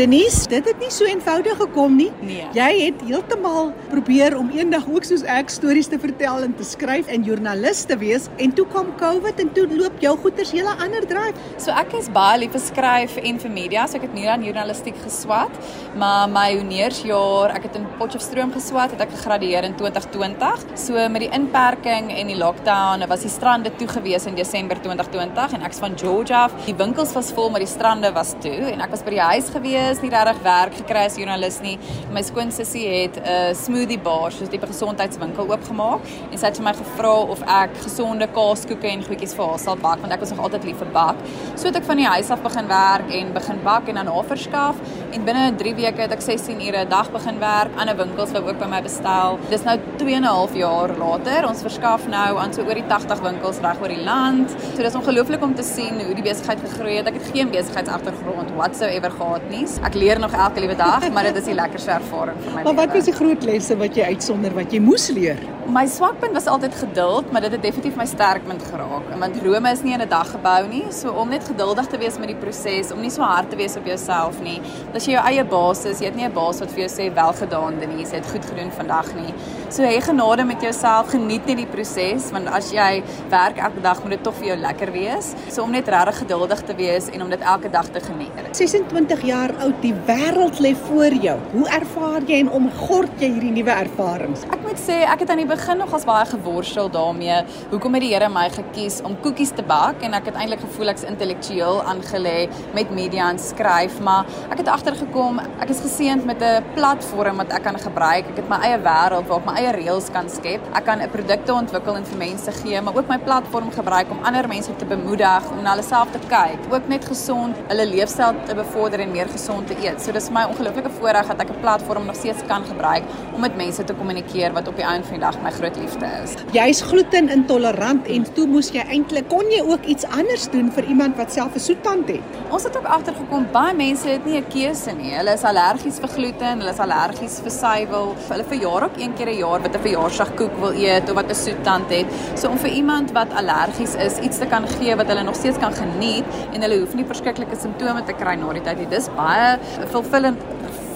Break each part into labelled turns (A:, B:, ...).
A: Denise, dit het nie so eenvoudig gekom nie.
B: Nee.
A: Jy het heeltemal probeer om eendag ook soos ek stories te vertel en te skryf en joernalis te wees en toe kom COVID en toe loop jou goeters hele ander draai.
B: So ek is baie lief vir skryf en vir media, so ek het meer aan journalistiek geswat, maar my honeursjaar, ek het in Potchefstroom geswat, het ek gegradueer in 2020. So met die inperking en die lockdown was die strande toe gewees in Desember 2020 en ek's van Georgia af. Die winkels was vol, maar die strande was toe en ek was by die huis gewees is nie regtig werk gekry as joernalis nie. My skoonsussie het 'n smoothie bar, soos 'n tipe gesondheidswinkel oopgemaak en sy het vir my gevra of ek gesonde kaaskoeke en goedjies vir haar sal bak want ek was nog altyd lief vir bak. So het ek van die huis af begin werk en begin bak en dan naverskaf en binne 3 weke het ek 16 ure 'n dag begin werk. Ander winkels wou ook by my bestel. Dis nou 2 en 'n half jaar later. Ons verskaf nou aan so oor die 80 winkels reg oor die land. So dis ongelooflik om te sien hoe die besigheid gegroei het. Ek het geen besigheidsagtergrond whatsoever gehad nie les. Ek leer nog elke liewe dag, maar dit is die lekkerste ervaring vir my.
A: Maar wat was die groot lesse wat jy uitsonder wat jy moes leer?
B: My swakpunt was altyd geduld, maar dit het definitief my sterkpunt geraak. Want Rome is nie in 'n dag gebou nie, so om net geduldig te wees met die proses, om nie so hard te wees op jouself nie. As jy jou eie baas is, jy het nie 'n baas wat vir jou sê wel gedaan Denise, jy het goed gedoen vandag nie. So hê genade met jouself, geniet net die proses, want as jy werk elke dag, moet dit tog vir jou lekker wees. So om net regtig geduldig te wees en om dit elke dag te geniet.
A: 26 jaar oud, die wêreld lê voor jou. Hoe ervaar jy en omgord jy hierdie nuwe ervarings?
B: Ek moet sê, ek het aan die begin nogals baie geworstel daarmee. Hoekom het die Here my gekies om koekies te bak en ek het eintlik gevoel ek's intellektueel aangelê met media en skryf, maar ek het agtergekom ek is geseënd met 'n platform wat ek kan gebruik. Ek het my eie wêreld waar ek my eie reëls kan skep. Ek kan 'n produkte ontwikkel en vir mense gee, maar ook my platform gebruik om ander mense te bemoedig om na hulle self te kyk. Ook net gesond hulle leefstyl te bevorder en meer gesond te eet. So dis vir my ongelooflike voorreg dat ek 'n platform nog steeds kan gebruik om met mense te kommunikeer wat op die einde van die dag my groot liefde is.
A: Jy's glutenintolerant en toe moes jy eintlik kon jy ook iets anders doen vir iemand wat self 'n soettand het.
B: Ons het ook agtergekom baie mense het nie 'n keuse nie. Hulle is allergies vir gluten, hulle is allergies vir suiwel. Hulle verjaar ook een keer 'n jaar wat 'n verjaarsdagkoek wil eet of wat 'n soettand het. So om vir iemand wat allergies is iets te kan gee wat hulle nog steeds kan geniet en hulle hoef nie verskriklike simptome te kry na die tyd nie. Dis baie fulfillend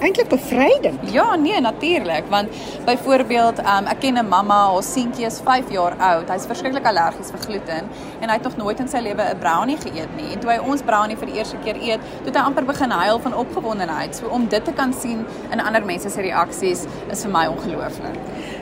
A: eintlik bevryding.
B: Ja, nee, natuurlik, want byvoorbeeld, um, ek ken 'n mamma, haar seentjie is 5 jaar oud. Hy's verskriklik allergies vir gluten en hy het nog nooit in sy lewe 'n brownie geëet nie. En toe hy ons brownie vir die eerste keer eet, het hy amper begin huil van opgewondenheid. So om dit te kan sien in ander mense se reaksies is vir my ongelooflik.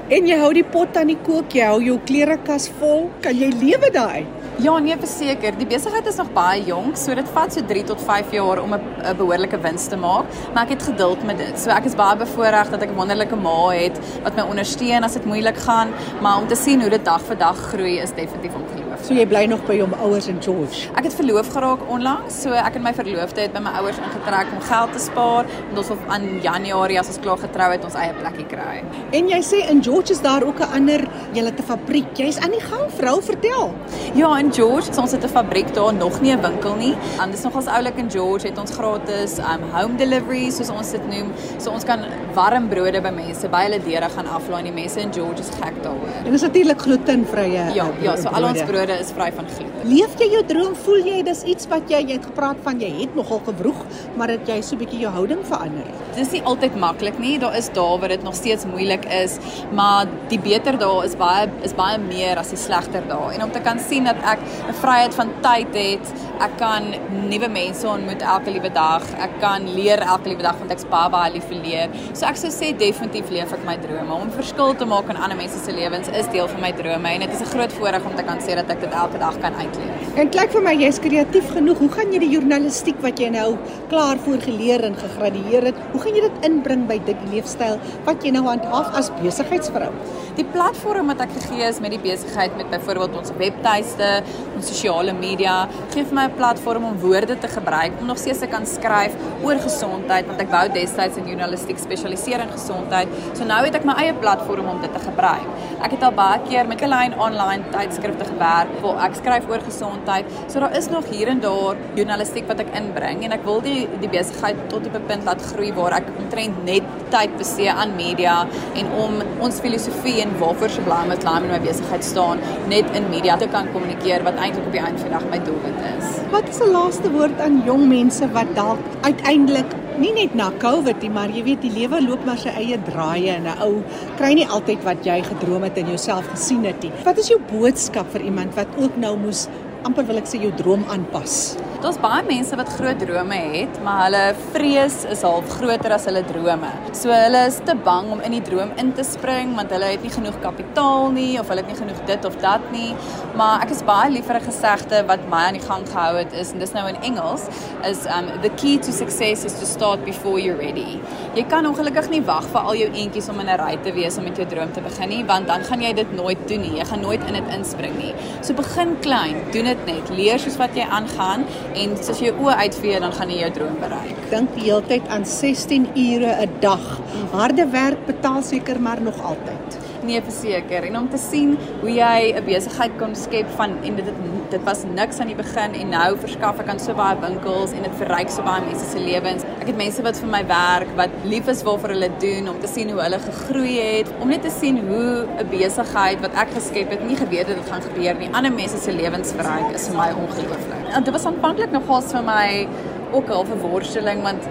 A: En jy hou die pot aan die kook, jy hou jou klerekas vol. Kan jy lewe daai?
B: Ja, nee, verseker. Die besigheid is nog baie jonk, so dit vat so 3 tot 5 jaar om 'n behoorlike wins te maak, maar ek het geduld met dit. So ek is baie bevoorreg dat ek 'n wonderlike ma het wat my ondersteun as dit moeilik gaan, maar om te sien hoe dit dag vir dag groei is definitief ongelooflik.
A: So jy bly nog by jou ouers in George.
B: Ek het verloof geraak onlangs, so ek en my verloofde het by my ouers ingetrek om geld te spaar en ons wil aan Januarie as ons klaar getrou het ons eie plekkie kry.
A: En jy sê in George is daar ook 'n ander, het 'n fabriek. Jy's aan die gang, vrou, vertel.
B: Ja, in George, so ons het 'n fabriek daar, nog nie 'n winkel nie. Um, dis nogals oulik in George het ons gratis um home delivery soos ons dit noem. So ons kan warm brode by mense by hulle deure gaan aflaai en die mense in George is gek daaroor.
A: En dis natuurlik glutenvrye.
B: Ja, ja, so al ons brode is vry van gluten.
A: Leef jy jou droom? Voel jy dis iets wat jy jy het gepraat van jy het nogal gewroeg, maar dat jy so 'n bietjie jou houding verander?
B: Dis nie altyd maklik nie. Daar is dae waar dit nog steeds moeilik is, maar die beter dae is baie is baie meer as die slegter dae. En om te kan sien dat ek 'n vryheid van tyd het, ek kan nuwe mense ontmoet elke liewe dag. Ek kan leer elke liewe dag want ek's baie baie lief vir leer. So ek sou sê definitief leef ek my drome. Om 'n verskil te maak in ander mense se lewens is deel van my drome en dit is 'n groot voorreg om te kan sê dat ek dit elke dag kan uitleef.
A: En klink vir my jy's kreatief genoeg. Hoe gaan jy die journalistiek wat jy nou klaar voor geleer en gegradueer het, hoe gaan jy dit inbring by dit leefstyl wat jy nou handhaaf as besigheidsvrou?
B: Die platform wat ek gegee is met die besigheid met byvoorbeeld ons webtuiste, ons sosiale media, gee vir my 'n platform om woorde te gebruik om nog steeds te kan skryf oor gesondheid want ek wou destyds in journalistiek spesialiseer in gesondheid. So nou het ek my eie platform om dit te gebruik. Ek het al baie keer met 'n klein online tydskrifte gewerk waar ek skryf oor gesondheid. So daar is nog hier en daar journalistiek wat ek inbring en ek wil die die besigheid tot op 'n punt laat groei waar ek omtrent net tyd bestee aan media en om ons filosofie en waarvoor met Lime in my besigheid staan net in media te kan kommunikeer wat eintlik op die einde van die dag my doelwit is.
A: Wat is 'n laaste woord aan jong mense wat dalk uiteindelik Nie net na COVID nie, maar jy weet die lewe loop maar sy eie draaie en 'n ou kry nie altyd wat jy gedroom het en jouself gesien het nie. Wat is jou boodskap vir iemand wat ook nou moes amper wil ek sê jou droom aanpas?
B: Daar's baie mense wat groot drome het, maar hulle vrees is half groter as hulle drome. So hulle is te bang om in die droom in te spring want hulle het nie genoeg kapitaal nie of hulle het nie genoeg dit of dat nie. Maar ek is baie lief vir 'n gesegde wat my aan die gang gehou het is en dis nou in Engels is um the key to success is to start before you're ready. Jy kan ongelukkig nie wag vir al jou eentjies om in 'n ry te wees om met jou droom te begin nie, want dan gaan jy dit nooit doen nie. Jy gaan nooit in dit inspring nie. So begin klein, doen dit net. Leer soos wat jy aangaan en as jy jou oë uitvee dan gaan jy jou droom bereik.
A: Dink die hele tyd aan 16 ure 'n dag. Harde werk betaal seker maar nog altyd.
B: Nee, verseker. En om te sien hoe jy 'n besigheid kon skep van en dit dit was niks aan die begin en nou verskaf ek aan so baie winkels en dit verryk so baie mense se lewens. Ek het mense wat vir my werk, wat lief is waarvoor hulle doen om te sien hoe hulle gegroei het, om net te sien hoe 'n besigheid wat ek geskep het nie geweet het dit gaan gebeur nie. Ander mense se lewens verryk is vir my ongelooflik. En dit was aanvanklik nogals vir my ook 'n worsteling want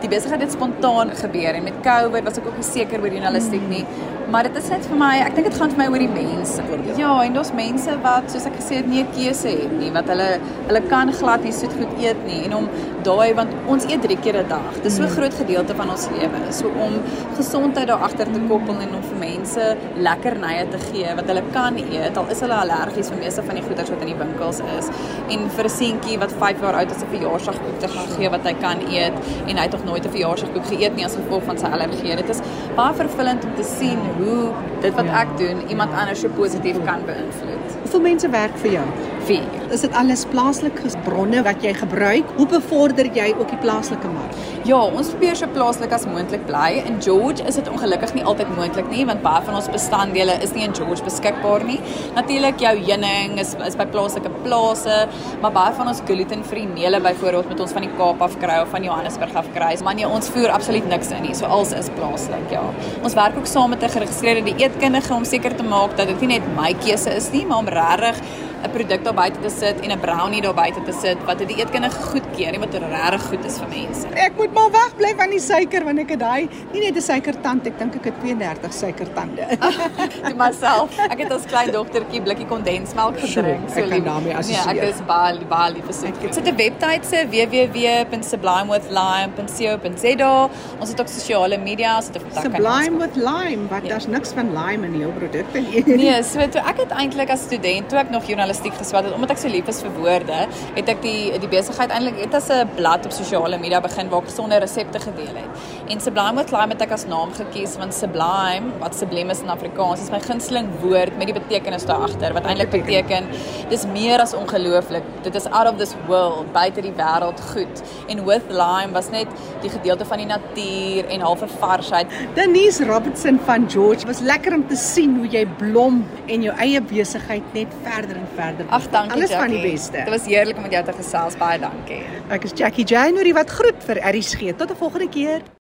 B: die besigheid het spontaan gebeur en met COVID was ek ook nie seker oor journalistiek nie. Maar dit is net vir my, ek dink dit gaan vir my oor die mense. Ja, en daar's mense wat soos ek gesê het nie 'n keuse het nie, wat hulle hulle kan glad nie soet goed eet nie en om daai want ons eet 3 keer 'n dag. Dis so 'n groot gedeelte van ons lewe. So om gesondheid daar agter te koppel en om vir mense lekkernye te gee wat hulle kan eet, al is hulle allergies vir meeste van die goeders wat in die winkels is. En vir 'n seentjie wat 5 jaar oud is 'n verjaarsdagkoek te gaan gee wat hy kan eet en hy het nog nooit 'n verjaarsdagkoek geëet nie as gevolg van sy allergie. Dit is baie vervullend om te sien hoe dit wat ek doen iemand anders so positief kan beïnvloed.
A: Hoeveel mense werk vir jou?
B: 4.
A: Is dit alles plaaslike bronne wat jy gebruik? Hoe bevorder jy ook die plaaslike mark?
B: Ja, ons probeer so plaaslik as moontlik bly. In George is dit ongelukkig nie altyd moontlik nie want baie van ons bestanddele is nie in George beskikbaar nie. Natuurlik jou heuning is is by plaaslike plase, maar baie van ons gluten-vrye meule byvoorbeeld moet ons van die Kaap af kry of van Johannesburg af kry. Maar nee, ons voer absoluut niks in nie. So alles is plaaslik, ja. Ons werk ook saam met 'n geregistreerde dieetkundige om seker te maak dat dit nie net my keuse is nie, maar om regtig 'n produk daar buite te sit en 'n brownie daar buite te sit wat dit eetkundige goedkeur en wat regtig goed is vir mense.
A: Ek moet maar wegbly van die suiker want ek het daai nie net 'n suikertand, ek dink ek het 32 suikertande.
B: Toe myself, ek het as klein dogtertjie blikkie kondensmelk gedrink.
A: So ek kan daarmee assosieer.
B: Ja, ek is baie baie lief vir soet. Dit sit 'n webtuis se www.sublimewithlime.co.za. Ons het ook sosiale media, ons het 'n
A: Sublime with lime, wat ja. daar's niks van lime in jou produkte nie.
B: Nee, so toe ek het eintlik as student toe ek nog journalistiek geswat het, omdat ek so lief is vir woorde, het ek die die besigheid eintlik het as 'n blad op sosiale media begin waar ek gesonde resepte gedeel het. En Sublime with Lime het ek as naam gekies want sublime, wat sublime is in Afrikaans, is my gunsteling woord met die betekenis daar agter wat eintlik beteken dis meer as ongelooflik. Dit is out of this world, buite die wêreld goed. En with lime was net die gedeelte van die natuur en halfe varsheid.
A: Denise Robertson van George was lekker om te sien hoe jy blom en jou eie besigheid net verder en verder.
B: Ag, dankie.
A: Alles
B: Jackie.
A: van die beste.
B: Dit was heerlik om met jou te gesels. Baie dankie.
A: Ek is Jackie January wat groet vir RSG. Tot 'n volgende keer.